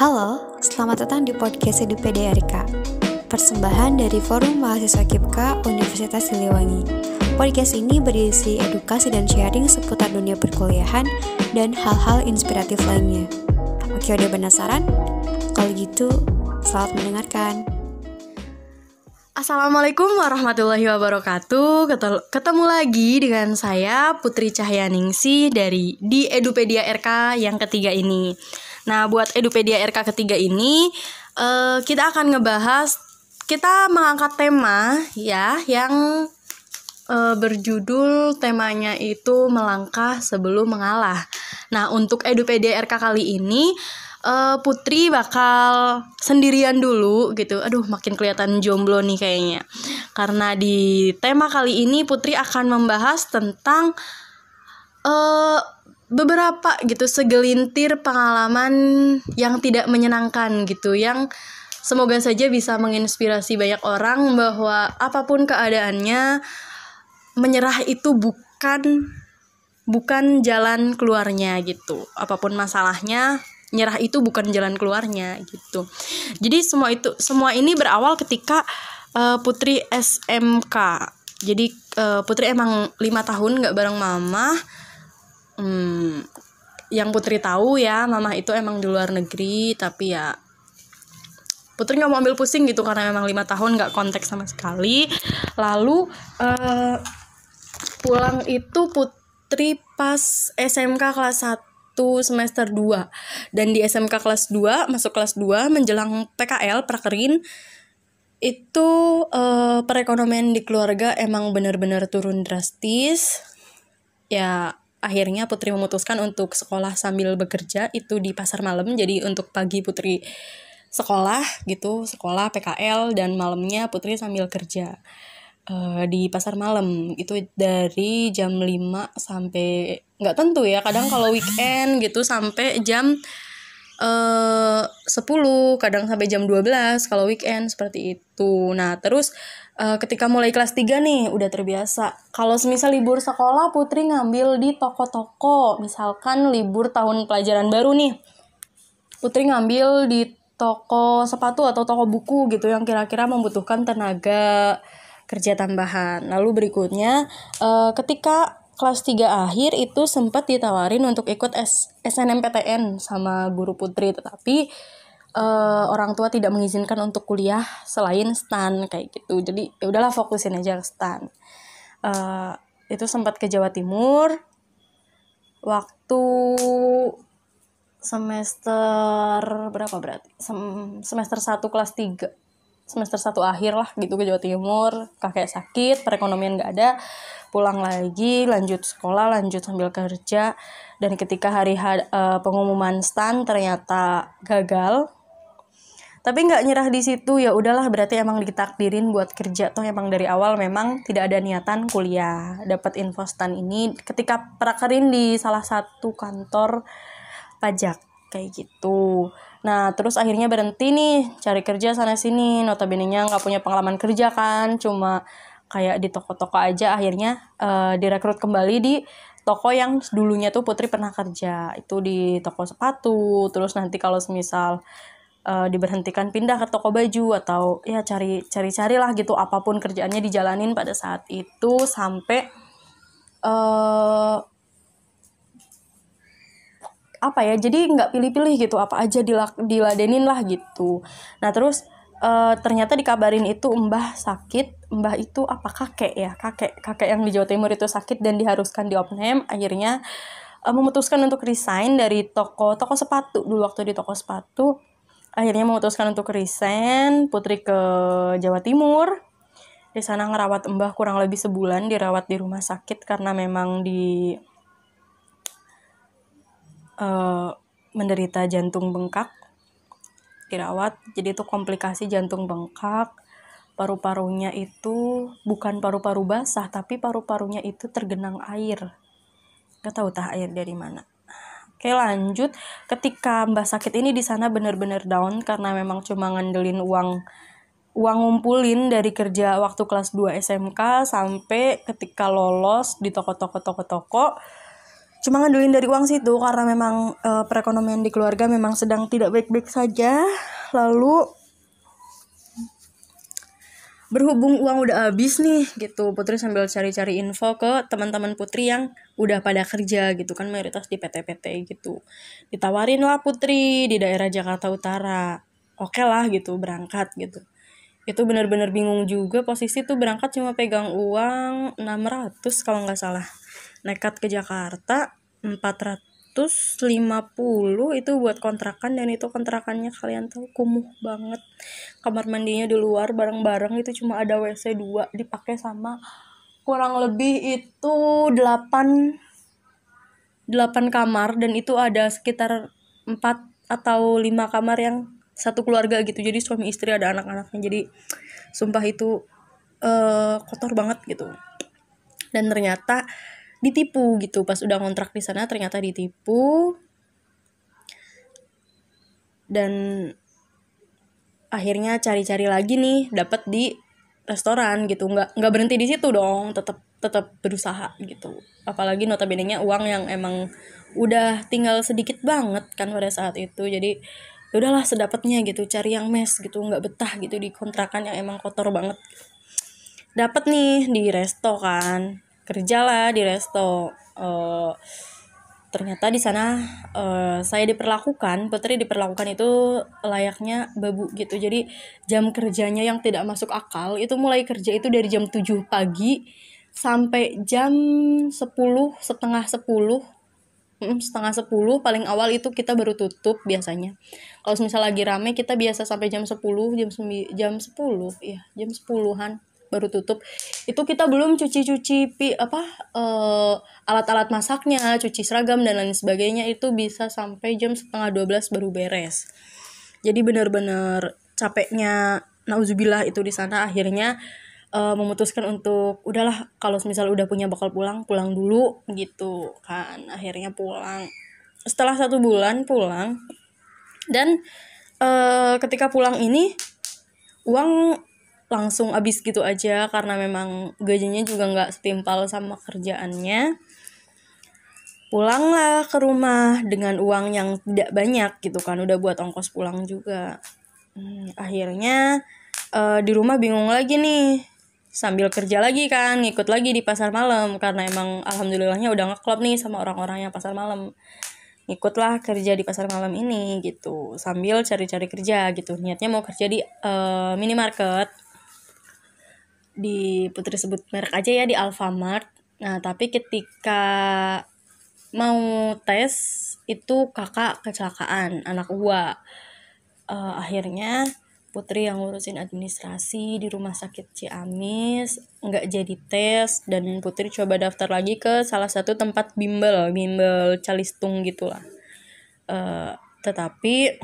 Halo, selamat datang di podcast EduPDRK Persembahan dari Forum Mahasiswa KIPKA Universitas Siliwangi. Podcast ini berisi edukasi dan sharing seputar dunia perkuliahan dan hal-hal inspiratif lainnya. Oke, udah penasaran? Kalau gitu, selamat mendengarkan. Assalamualaikum warahmatullahi wabarakatuh. Ketemu lagi dengan saya Putri Cahyaningsi dari di Edupedia RK yang ketiga ini Nah, buat Edupedia RK ketiga ini uh, kita akan ngebahas kita mengangkat tema ya yang uh, berjudul temanya itu melangkah sebelum mengalah. Nah, untuk Edupedia RK kali ini uh, Putri bakal sendirian dulu gitu. Aduh, makin kelihatan jomblo nih kayaknya. Karena di tema kali ini Putri akan membahas tentang uh, beberapa gitu segelintir pengalaman yang tidak menyenangkan gitu yang semoga saja bisa menginspirasi banyak orang bahwa apa pun keadaannya menyerah itu bukan bukan jalan keluarnya gitu. Apa pun masalahnya nyerah itu bukan jalan keluarnya gitu. Jadi semua itu semua ini berawal ketika uh, putri SMK jadi uh, putri emang lima tahun nggak bareng mama hmm, yang Putri tahu ya mama itu emang di luar negeri tapi ya Putri nggak mau ambil pusing gitu karena memang lima tahun nggak kontak sama sekali. Lalu uh, pulang itu Putri pas SMK kelas 1 semester 2 dan di SMK kelas 2 masuk kelas 2 menjelang PKL prakerin itu uh, perekonomian di keluarga emang benar-benar turun drastis. Ya akhirnya Putri memutuskan untuk sekolah sambil bekerja itu di pasar malam. Jadi untuk pagi Putri sekolah gitu sekolah PKL dan malamnya Putri sambil kerja uh, di pasar malam. Itu dari jam 5 sampai nggak tentu ya kadang kalau weekend gitu sampai jam uh, 10 kadang sampai jam 12 kalau weekend seperti itu nah terus uh, ketika mulai kelas 3 nih udah terbiasa. Kalau semisal libur sekolah Putri ngambil di toko-toko, misalkan libur tahun pelajaran baru nih. Putri ngambil di toko sepatu atau toko buku gitu yang kira-kira membutuhkan tenaga kerja tambahan. Lalu berikutnya uh, ketika kelas 3 akhir itu sempat ditawarin untuk ikut S SNMPTN sama guru Putri. Tetapi uh, orang tua tidak mengizinkan untuk kuliah selain stan kayak gitu. Jadi ya udahlah fokusin aja ke stan. Uh, itu sempat ke Jawa Timur. Waktu semester berapa berarti? Sem semester 1 kelas 3 semester 1 akhir lah gitu ke Jawa Timur. Kakek sakit perekonomian gak ada. Pulang lagi lanjut sekolah lanjut sambil kerja. Dan ketika hari uh, pengumuman stan ternyata gagal. Tapi nggak nyerah di situ ya udahlah berarti emang ditakdirin buat kerja. Toh emang dari awal memang tidak ada niatan kuliah. Dapat info stan ini ketika prakerin di salah satu kantor pajak kayak gitu nah terus akhirnya berhenti nih cari kerja sana sini. Notabene nya nggak punya pengalaman kerja kan cuma kayak di toko-toko aja. Akhirnya uh, direkrut kembali di toko yang dulunya tuh Putri pernah kerja. Itu di toko sepatu. Terus nanti kalau semisal uh, diberhentikan pindah ke toko baju atau ya cari cari carilah gitu. Apa pun kerjaannya dijalanin pada saat itu sampai uh, apa ya jadi nggak pilih-pilih gitu apa aja diladenin lah gitu. Nah terus uh, ternyata dikabarin itu mbah sakit mbah itu apa kakek ya kakek kakek yang di Jawa Timur itu sakit dan diharuskan di Opname akhirnya uh, memutuskan untuk resign dari toko toko sepatu dulu waktu di toko sepatu akhirnya memutuskan untuk resign Putri ke Jawa Timur. Di sana ngerawat Mbah kurang lebih sebulan dirawat di rumah sakit karena memang di uh, menderita jantung bengkak dirawat. Jadi itu komplikasi jantung bengkak. Paru-parunya itu bukan paru-paru basah tapi paru-parunya itu tergenang air. Gak tahu tah air dari mana. Oke lanjut, ketika Mbak sakit ini di sana benar-benar down karena memang cuma ngandelin uang uang ngumpulin dari kerja waktu kelas 2 SMK sampai ketika lolos di toko-toko toko-toko cuma ngandelin dari uang situ karena memang uh, perekonomian di keluarga memang sedang tidak baik-baik saja. Lalu berhubung uang udah habis nih gitu Putri sambil cari-cari info ke teman-teman Putri yang udah pada kerja gitu kan mayoritas di PT-PT gitu. Ditawarin lah Putri di daerah Jakarta Utara. Oke okay lah gitu berangkat gitu. Itu bener-bener bingung juga posisi tuh berangkat cuma pegang uang 600 kalau nggak salah nekat ke Jakarta 400 150 itu buat kontrakan dan itu kontrakannya kalian tahu kumuh banget. Kamar mandinya di luar bareng-bareng itu cuma ada WC 2 dipakai sama kurang lebih itu 8 8 kamar dan itu ada sekitar 4 atau 5 kamar yang satu keluarga gitu. Jadi suami istri ada anak-anaknya. Jadi sumpah itu uh, kotor banget gitu. Dan ternyata ditipu gitu. Pas udah kontrak di sana ternyata ditipu. Dan akhirnya cari-cari lagi nih dapat di restoran gitu. Nggak nggak berhenti di situ dong tetap tetap berusaha gitu. Apalagi notabene nya uang yang emang udah tinggal sedikit banget kan pada saat itu. Jadi ya udahlah sedapatnya gitu cari yang mes gitu nggak betah gitu di kontrakan yang emang kotor banget. Dapat nih di resto kan kerjalah di resto. Uh, ternyata di sana uh, saya diperlakukan Putri diperlakukan itu layaknya babu gitu. Jadi jam kerjanya yang tidak masuk akal itu mulai kerja itu dari jam 7 pagi sampai jam 10 setengah 10 hmm, setengah 10 paling awal itu kita baru tutup biasanya. Kalau misalnya lagi rame kita biasa sampai jam 10 jam 9 jam 10 ya jam 10-an baru tutup itu kita belum cuci-cuci pi apa uh, alat-alat masaknya cuci seragam dan lain sebagainya. Itu bisa sampai jam setengah 12 baru beres. Jadi benar-benar capeknya nauzubillah itu di sana. Akhirnya uh, memutuskan untuk udahlah kalau misal udah punya bakal pulang pulang dulu gitu kan. Akhirnya pulang. Setelah satu bulan pulang dan uh, ketika pulang ini uang langsung abis gitu aja karena memang gajinya juga nggak setimpal sama kerjaannya. Pulanglah ke rumah dengan uang yang tidak banyak gitu kan udah buat ongkos pulang juga. Hmm, akhirnya uh, di rumah bingung lagi nih sambil kerja lagi kan ngikut lagi di pasar malam karena emang alhamdulillahnya udah ngeklop nih sama orang-orang yang pasar malam. Ikutlah kerja di pasar malam ini gitu sambil cari-cari kerja gitu. Niatnya mau kerja di uh, minimarket di putri sebut merek aja ya di Alfamart. Nah tapi ketika mau tes itu kakak kecelakaan anak gua. Uh, akhirnya Putri yang ngurusin administrasi di rumah sakit Ciamis nggak jadi tes dan Putri coba daftar lagi ke salah satu tempat bimbel bimbel calistung gitulah uh, tetapi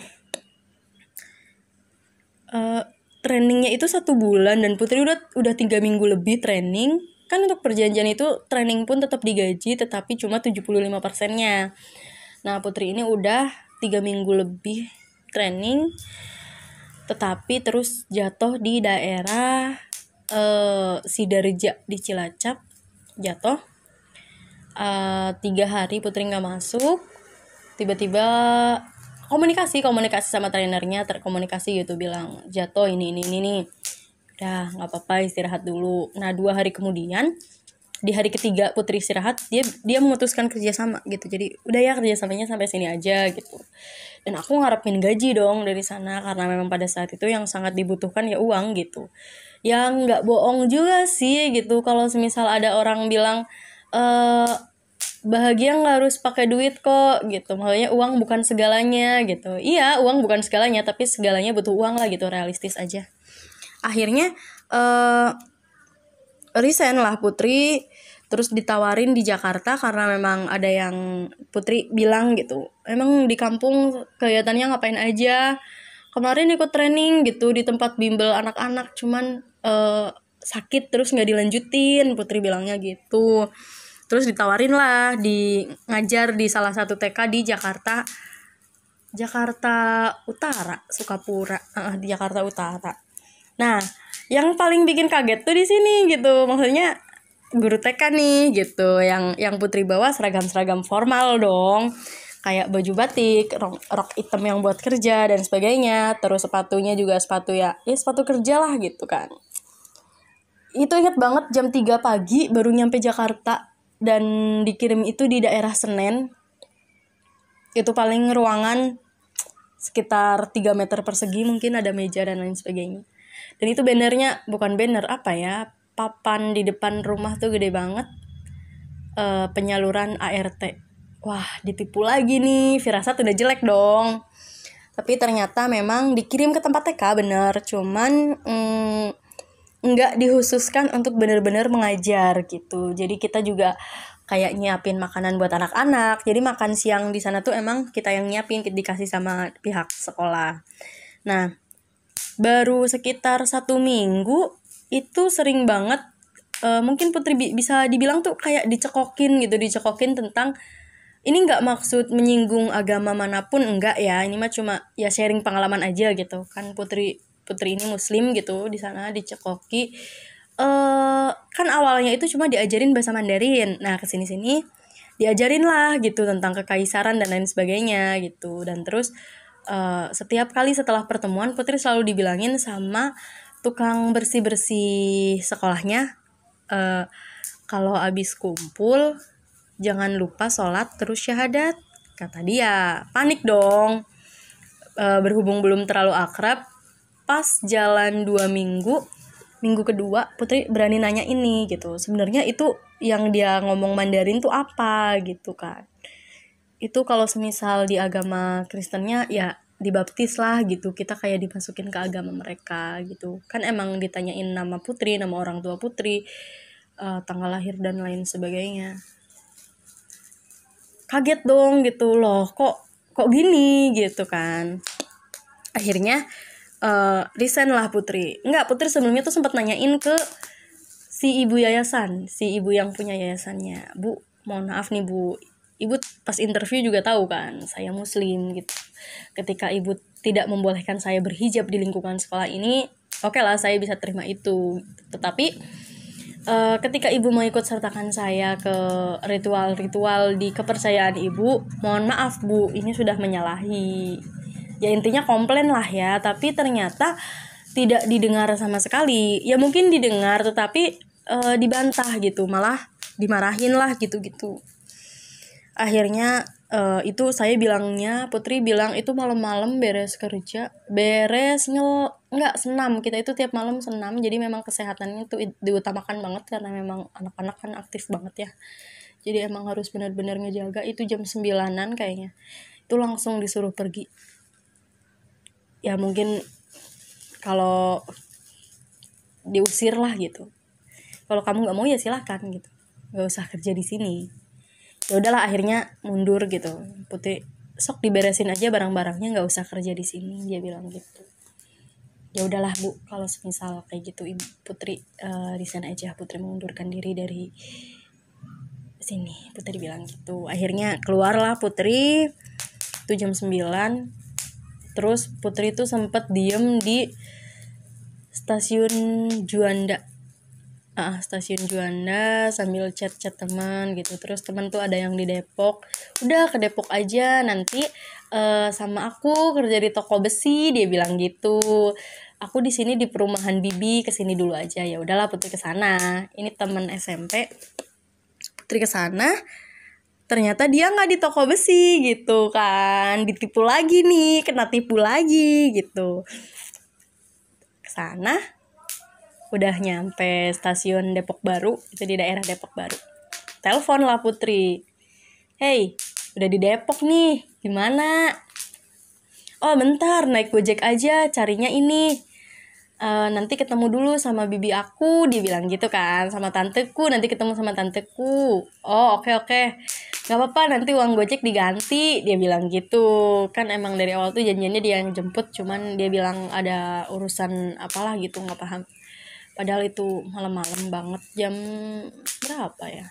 uh, trainingnya itu satu bulan dan Putri udah udah tiga minggu lebih training. Kan untuk perjanjian itu training pun tetap digaji tetapi cuma 75 persennya. Nah Putri ini udah tiga minggu lebih training tetapi terus jatuh di daerah uh, Sidarja di Cilacap. Jatuh. Uh, tiga hari Putri nggak masuk. Tiba-tiba komunikasi komunikasi sama trainernya terkomunikasi gitu bilang jatuh ini ini ini nih. Udah nggak apa-apa istirahat dulu. Nah dua hari kemudian di hari ketiga putri istirahat dia dia memutuskan kerja sama gitu. Jadi udah ya kerja samanya sampai sini aja gitu. Dan aku ngarepin gaji dong dari sana karena memang pada saat itu yang sangat dibutuhkan ya uang gitu. Yang nggak bohong juga sih gitu. Kalau semisal ada orang bilang eh bahagia nggak harus pakai duit kok gitu. Makanya uang bukan segalanya gitu. Iya uang bukan segalanya tapi segalanya butuh uang lah gitu. Realistis aja. Akhirnya uh, resign lah Putri. Terus ditawarin di Jakarta karena memang ada yang Putri bilang gitu. Emang di kampung kelihatannya ngapain aja. Kemarin ikut training gitu di tempat bimbel anak-anak. Cuman uh, sakit terus nggak dilanjutin. Putri bilangnya gitu terus ditawarin lah di ngajar di salah satu TK di Jakarta Jakarta Utara Sukapura. Uh, di Jakarta Utara. Nah yang paling bikin kaget tuh di sini gitu. Maksudnya guru TK nih gitu yang yang putri bawa seragam seragam formal dong. Kayak baju batik rok, rok hitam yang buat kerja dan sebagainya. Terus sepatunya juga sepatu ya ya sepatu kerja lah gitu kan. Itu inget banget jam 3 pagi baru nyampe Jakarta dan dikirim itu di daerah Senen. Itu paling ruangan sekitar 3 meter persegi mungkin ada meja dan lain sebagainya. Dan itu bannernya bukan banner apa ya papan di depan rumah tuh gede banget. Uh, penyaluran ART wah ditipu lagi nih firasat udah jelek dong. Tapi ternyata memang dikirim ke tempat TK bener. Cuman mm, nggak dikhususkan untuk bener-bener mengajar gitu. Jadi kita juga kayak nyiapin makanan buat anak-anak. Jadi makan siang di sana tuh emang kita yang nyiapin dikasih sama pihak sekolah. Nah baru sekitar satu minggu itu sering banget uh, mungkin putri bisa dibilang tuh kayak dicekokin gitu dicekokin tentang ini nggak maksud menyinggung agama mana pun enggak ya. Ini mah cuma ya sharing pengalaman aja gitu. Kan putri putri ini muslim gitu di sana dicekoki uh, kan awalnya itu cuma diajarin bahasa Mandarin. Nah ke sini sini diajarin lah gitu tentang kekaisaran dan lain sebagainya gitu. Dan terus uh, setiap kali setelah pertemuan putri selalu dibilangin sama tukang bersih bersih sekolahnya uh, kalau abis kumpul jangan lupa sholat terus syahadat kata dia. Panik dong. E, berhubung belum terlalu akrab pas jalan dua minggu minggu kedua putri berani nanya ini gitu. Sebenarnya itu yang dia ngomong Mandarin tuh apa gitu kan. Itu kalau semisal di agama Kristennya ya dibaptis lah gitu. Kita kayak dimasukin ke agama mereka gitu. Kan emang ditanyain nama putri nama orang tua putri uh, tanggal lahir dan lain sebagainya. Kaget dong gitu. Loh kok kok gini gitu kan. Akhirnya uh, resign lah Putri. Nggak Putri sebelumnya tuh sempat nanyain ke si ibu yayasan si ibu yang punya yayasannya. Bu mohon maaf nih bu. Ibu pas interview juga tahu kan saya muslim gitu. Ketika ibu tidak membolehkan saya berhijab di lingkungan sekolah ini oke okay lah saya bisa terima itu. Tetapi uh, ketika ibu mau ikut sertakan saya ke ritual-ritual di kepercayaan ibu, mohon maaf bu, ini sudah menyalahi. Ya intinya komplain lah ya, tapi ternyata tidak didengar sama sekali. Ya mungkin didengar, tetapi uh, dibantah gitu, malah dimarahin lah gitu-gitu. Akhirnya uh, itu saya bilangnya Putri bilang itu malam-malam beres kerja beres ngel nggak senam. Kita itu tiap malam senam. Jadi memang kesehatannya itu diutamakan banget karena memang anak-anak kan aktif banget ya. Jadi emang harus benar-benar ngejaga. Itu jam sembilanan kayaknya. Itu langsung disuruh pergi ya mungkin kalau diusir lah gitu. Kalau kamu nggak mau ya silahkan gitu. Nggak usah kerja di sini. Ya udahlah akhirnya mundur gitu. Putri sok diberesin aja barang-barangnya nggak usah kerja di sini dia bilang gitu. Ya udahlah bu kalau misal kayak gitu ibu putri uh, resign aja. Putri mengundurkan diri dari sini. Putri bilang gitu. Akhirnya keluarlah putri. Itu jam 9 terus putri itu sempet diem di stasiun Juanda. Uh, stasiun Juanda sambil chat-chat teman gitu. Terus teman tuh ada yang di Depok. Udah ke Depok aja. Nanti uh, sama aku kerja di toko besi dia bilang gitu. Aku di sini di perumahan Bibi ke sini dulu aja. Ya udahlah putri ke sana. Ini teman SMP putri ke sana ternyata dia nggak di toko besi gitu kan. Ditipu lagi nih kena tipu lagi gitu. Sana udah nyampe stasiun Depok Baru itu di daerah Depok Baru. Telepon lah Putri. Hey udah di Depok nih gimana? Oh bentar naik gojek aja carinya ini uh, nanti ketemu dulu sama bibi aku dia bilang gitu kan sama tanteku nanti ketemu sama tanteku. Oh oke okay, oke. Okay. nggak apa-apa nanti uang gojek diganti dia bilang gitu. Kan emang dari awal tuh janjiannya dia yang jemput cuman dia bilang ada urusan apalah gitu nggak paham. Padahal itu malam-malam banget jam berapa ya?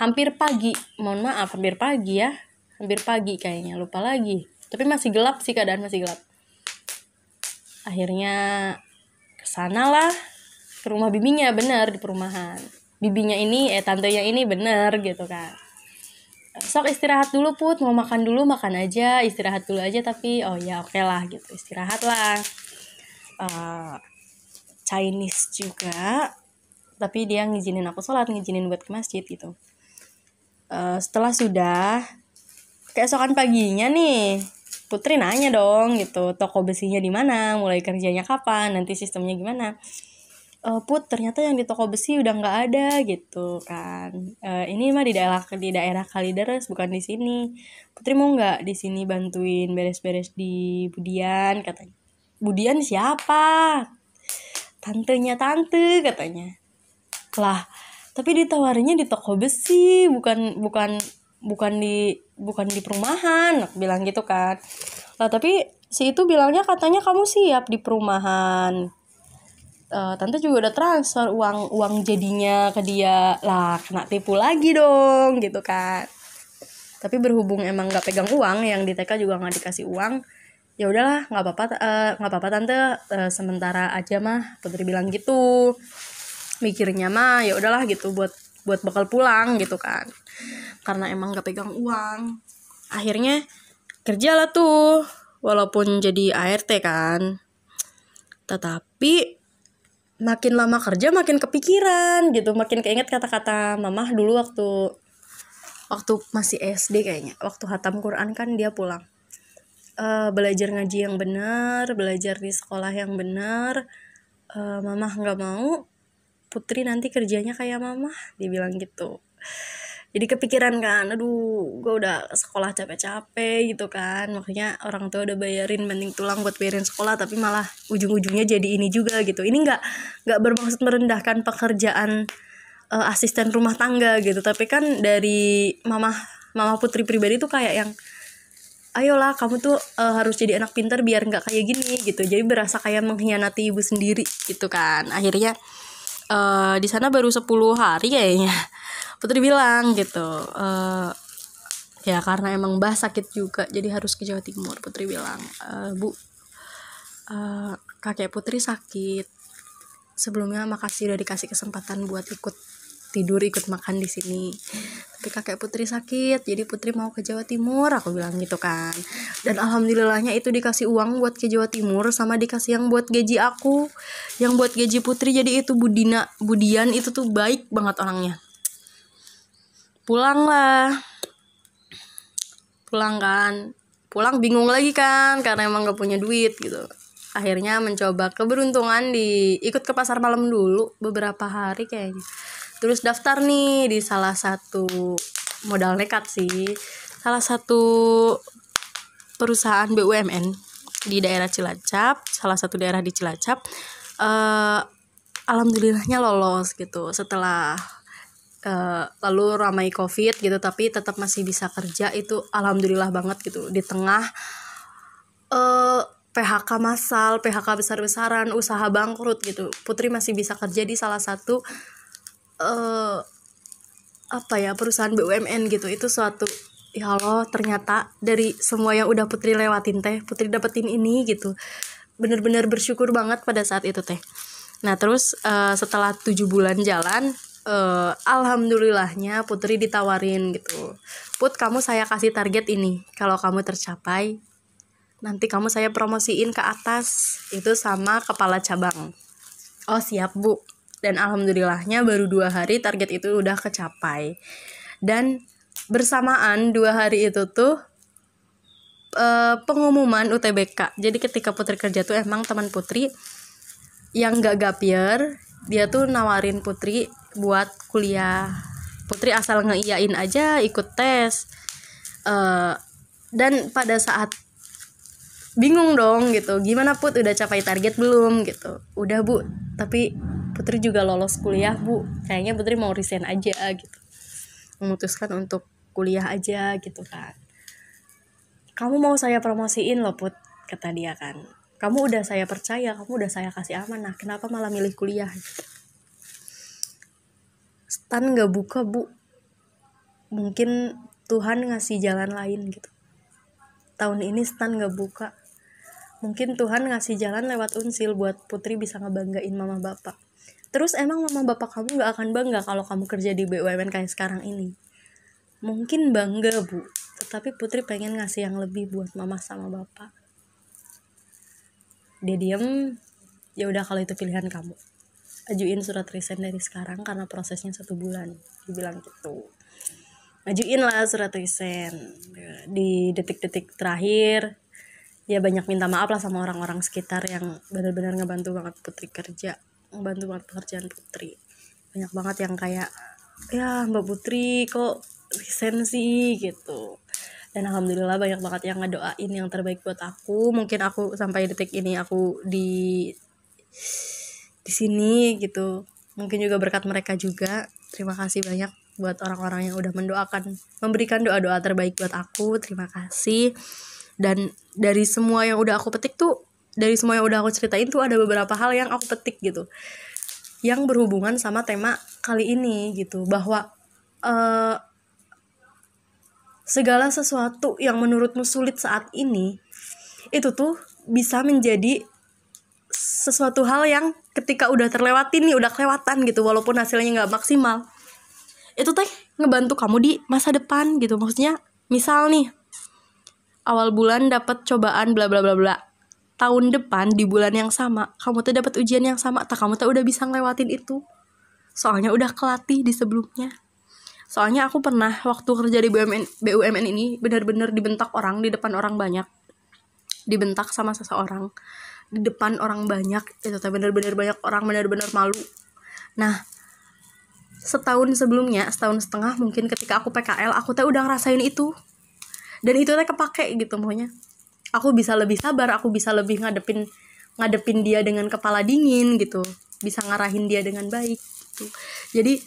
Hampir pagi. Mohon maaf hampir pagi ya. Hampir pagi kayaknya lupa lagi. Tapi masih gelap sih keadaan masih gelap akhirnya ke sana lah ke rumah bibinya bener di perumahan. Bibinya ini eh tantenya ini bener gitu kan. Sok istirahat dulu put. Mau makan dulu makan aja. Istirahat dulu aja tapi oh ya oke okay lah gitu. Istirahat lah. Uh, Chinese juga tapi dia ngizinin aku sholat ngizinin buat ke masjid gitu. Uh, setelah sudah keesokan paginya nih Putri nanya dong gitu. Toko besinya di mana? Mulai kerjanya kapan? Nanti sistemnya gimana? Uh, put ternyata yang di toko besi udah nggak ada gitu kan. Uh, ini mah di daerah di daerah Kalideres bukan di sini. Putri mau nggak di sini bantuin beres-beres di Budian? katanya. Budian siapa? Tantenya tante katanya. Lah tapi ditawarnya di toko besi bukan bukan bukan di bukan di perumahan bilang gitu kan. Lah tapi si itu bilangnya katanya kamu siap di perumahan. Uh, tante juga udah transfer uang uang jadinya ke dia. Lah kena tipu lagi dong gitu kan. Tapi berhubung emang nggak pegang uang yang di TK juga nggak dikasih uang ya udahlah nggak apa-apa eh, nggak uh, apa-apa tante. Uh, sementara aja mah putri bilang gitu. Mikirnya mah ya udahlah gitu buat buat bakal pulang gitu kan karena emang gak pegang uang. Akhirnya kerja lah tuh walaupun jadi ART kan. Tetapi makin lama kerja makin kepikiran gitu. Makin keinget kata-kata mama dulu waktu waktu masih SD kayaknya. Waktu hatam Quran kan dia pulang. Uh, belajar ngaji yang benar belajar di sekolah yang benar. Uh, mama nggak mau putri nanti kerjanya kayak mama dia bilang gitu jadi kepikiran kan aduh gue udah sekolah capek-capek gitu kan. Makanya orang tua udah bayarin mending tulang buat bayarin sekolah tapi malah ujung-ujungnya jadi ini juga gitu. Ini nggak nggak bermaksud merendahkan pekerjaan uh, asisten rumah tangga gitu. Tapi kan dari mama mama putri pribadi tuh kayak yang ayolah kamu tuh uh, harus jadi anak pintar biar nggak kayak gini gitu. Jadi berasa kayak mengkhianati ibu sendiri gitu kan. Akhirnya uh, di sana baru 10 hari kayaknya Putri bilang gitu uh, ya karena emang Mbah sakit juga jadi harus ke Jawa Timur Putri bilang. E, Bu uh, kakek Putri sakit. Sebelumnya makasih udah dikasih kesempatan buat ikut tidur ikut makan di sini. Tapi kakek putri sakit jadi putri mau ke Jawa Timur aku bilang gitu kan. Dan alhamdulillahnya itu dikasih uang buat ke Jawa Timur sama dikasih yang buat gaji aku. Yang buat gaji putri jadi itu Budina Budian itu tuh baik banget orangnya pulang lah. Pulang kan. Pulang bingung lagi kan karena emang gak punya duit gitu. Akhirnya mencoba keberuntungan di ikut ke pasar malam dulu beberapa hari kayaknya. Terus daftar nih di salah satu modal nekat sih. Salah satu perusahaan BUMN di daerah Cilacap salah satu daerah di Cilacap uh, alhamdulillahnya lolos gitu setelah uh, lalu ramai covid gitu tapi tetap masih bisa kerja itu alhamdulillah banget gitu di tengah uh, eh, PHK massal, PHK besar-besaran, usaha bangkrut gitu. Putri masih bisa kerja di salah satu uh, apa ya perusahaan BUMN gitu. Itu suatu ya Allah ternyata dari semua yang udah Putri lewatin teh, Putri dapetin ini gitu. Bener-bener bersyukur banget pada saat itu teh. Nah terus uh, setelah tujuh bulan jalan, uh, alhamdulillahnya Putri ditawarin gitu. Put kamu saya kasih target ini. Kalau kamu tercapai nanti kamu saya promosiin ke atas. Itu sama kepala cabang. Oh siap bu. Dan alhamdulillahnya baru dua hari target itu udah kecapai. Dan bersamaan dua hari itu tuh uh, pengumuman UTBK jadi ketika Putri kerja tuh emang teman Putri yang gak gapir dia tuh nawarin Putri buat kuliah. Putri asal ngeiyain aja ikut tes. Uh, dan pada saat bingung dong gitu gimana put? Udah capai target belum gitu? Udah bu. Tapi Putri juga lolos kuliah bu. Kayaknya Putri mau resign aja gitu. Memutuskan untuk kuliah aja gitu kan. Kamu mau saya promosiin loh put kata dia kan. Kamu udah saya percaya kamu udah saya kasih amanah. Kenapa malah milih kuliah? gitu stan nggak buka bu. Mungkin Tuhan ngasih jalan lain gitu. Tahun ini stan nggak buka. Mungkin Tuhan ngasih jalan lewat unsil buat putri bisa ngebanggain mama bapak. Terus emang mama bapak kamu gak akan bangga kalau kamu kerja di BUMN kayak sekarang ini? Mungkin bangga bu. Tetapi putri pengen ngasih yang lebih buat mama sama bapak. Dia diem ya udah kalau itu pilihan kamu ajuin surat resign dari sekarang karena prosesnya satu bulan dibilang gitu. Ajuin lah surat resign di detik-detik terakhir ya banyak minta maaf lah sama orang-orang sekitar yang benar-benar ngebantu banget putri kerja ngebantu banget pekerjaan putri. Banyak banget yang kayak ya mbak putri kok resign sih? gitu. Dan alhamdulillah banyak banget yang ngedoain yang terbaik buat aku. Mungkin aku sampai detik ini aku di di sini gitu. Mungkin juga berkat mereka juga. Terima kasih banyak buat orang-orang yang udah mendoakan memberikan doa-doa terbaik buat aku. Terima kasih. Dan dari semua yang udah aku petik tuh dari semua yang udah aku ceritain tuh ada beberapa hal yang aku petik gitu. Yang berhubungan sama tema kali ini gitu. Bahwa uh, segala sesuatu yang menurutmu sulit saat ini itu tuh bisa menjadi sesuatu hal yang ketika udah terlewatin nih udah kelewatan gitu walaupun hasilnya nggak maksimal. Itu teh ngebantu kamu di masa depan gitu. Maksudnya misal nih awal bulan dapat cobaan bla bla bla bla. Tahun depan di bulan yang sama kamu tuh dapat ujian yang sama. Tak kamu tuh udah bisa ngelewatin itu. Soalnya udah kelatih di sebelumnya. Soalnya aku pernah waktu kerja di BUMN BUMN ini benar-benar dibentak orang di depan orang banyak. Dibentak sama seseorang di depan orang banyak itu teh benar-benar banyak orang benar-benar malu. Nah setahun sebelumnya setahun setengah mungkin ketika aku PKL aku teh udah ngerasain itu. Dan itu teh kepake gitu maunya aku bisa lebih sabar aku bisa lebih ngadepin ngadepin dia dengan kepala dingin gitu. Bisa ngarahin dia dengan baik gitu. Jadi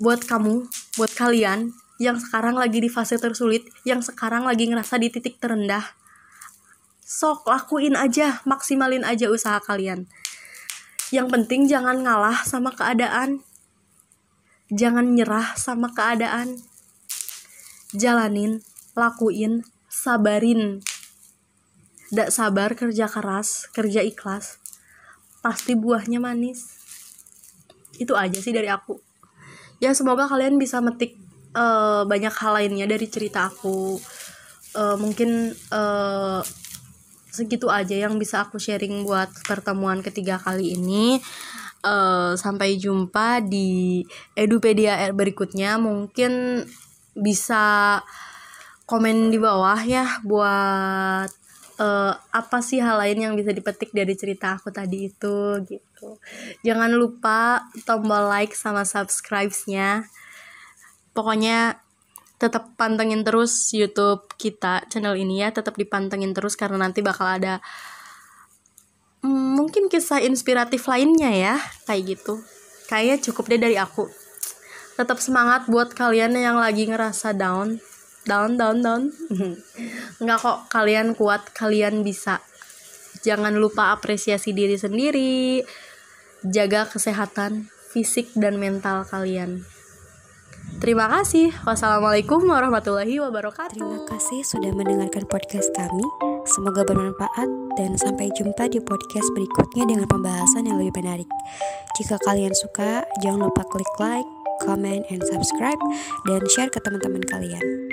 buat kamu, buat kalian yang sekarang lagi di fase tersulit, yang sekarang lagi ngerasa di titik terendah, sok lakuin aja, maksimalin aja usaha kalian. Yang penting jangan ngalah sama keadaan. Jangan nyerah sama keadaan. Jalanin, lakuin, sabarin. Dak sabar kerja keras, kerja ikhlas. Pasti buahnya manis. Itu aja sih dari aku ya semoga kalian bisa metik uh, banyak hal lainnya dari cerita aku uh, mungkin uh, segitu aja yang bisa aku sharing buat pertemuan ketiga kali ini. Uh, sampai jumpa di edupedia berikutnya. Mungkin bisa komen di bawah ya buat uh, apa sih hal lain yang bisa dipetik dari cerita aku tadi itu gitu. Jangan lupa tombol like sama subscribe-nya. Pokoknya tetap pantengin terus YouTube kita channel ini ya. Tetap dipantengin terus karena nanti bakal ada hmm, mungkin kisah inspiratif lainnya ya kayak gitu. Kayaknya cukup deh dari aku. Tetap semangat buat kalian yang lagi ngerasa down. Down down down. Nggak kok kalian kuat kalian bisa. Jangan lupa apresiasi diri sendiri. Jaga kesehatan fisik dan mental kalian terima kasih. Wassalamualaikum warahmatullahi wabarakatuh. Terima kasih sudah mendengarkan podcast kami. Semoga bermanfaat dan sampai jumpa di podcast berikutnya dengan pembahasan yang lebih menarik. Jika kalian suka jangan lupa klik like comment and subscribe dan share ke teman-teman kalian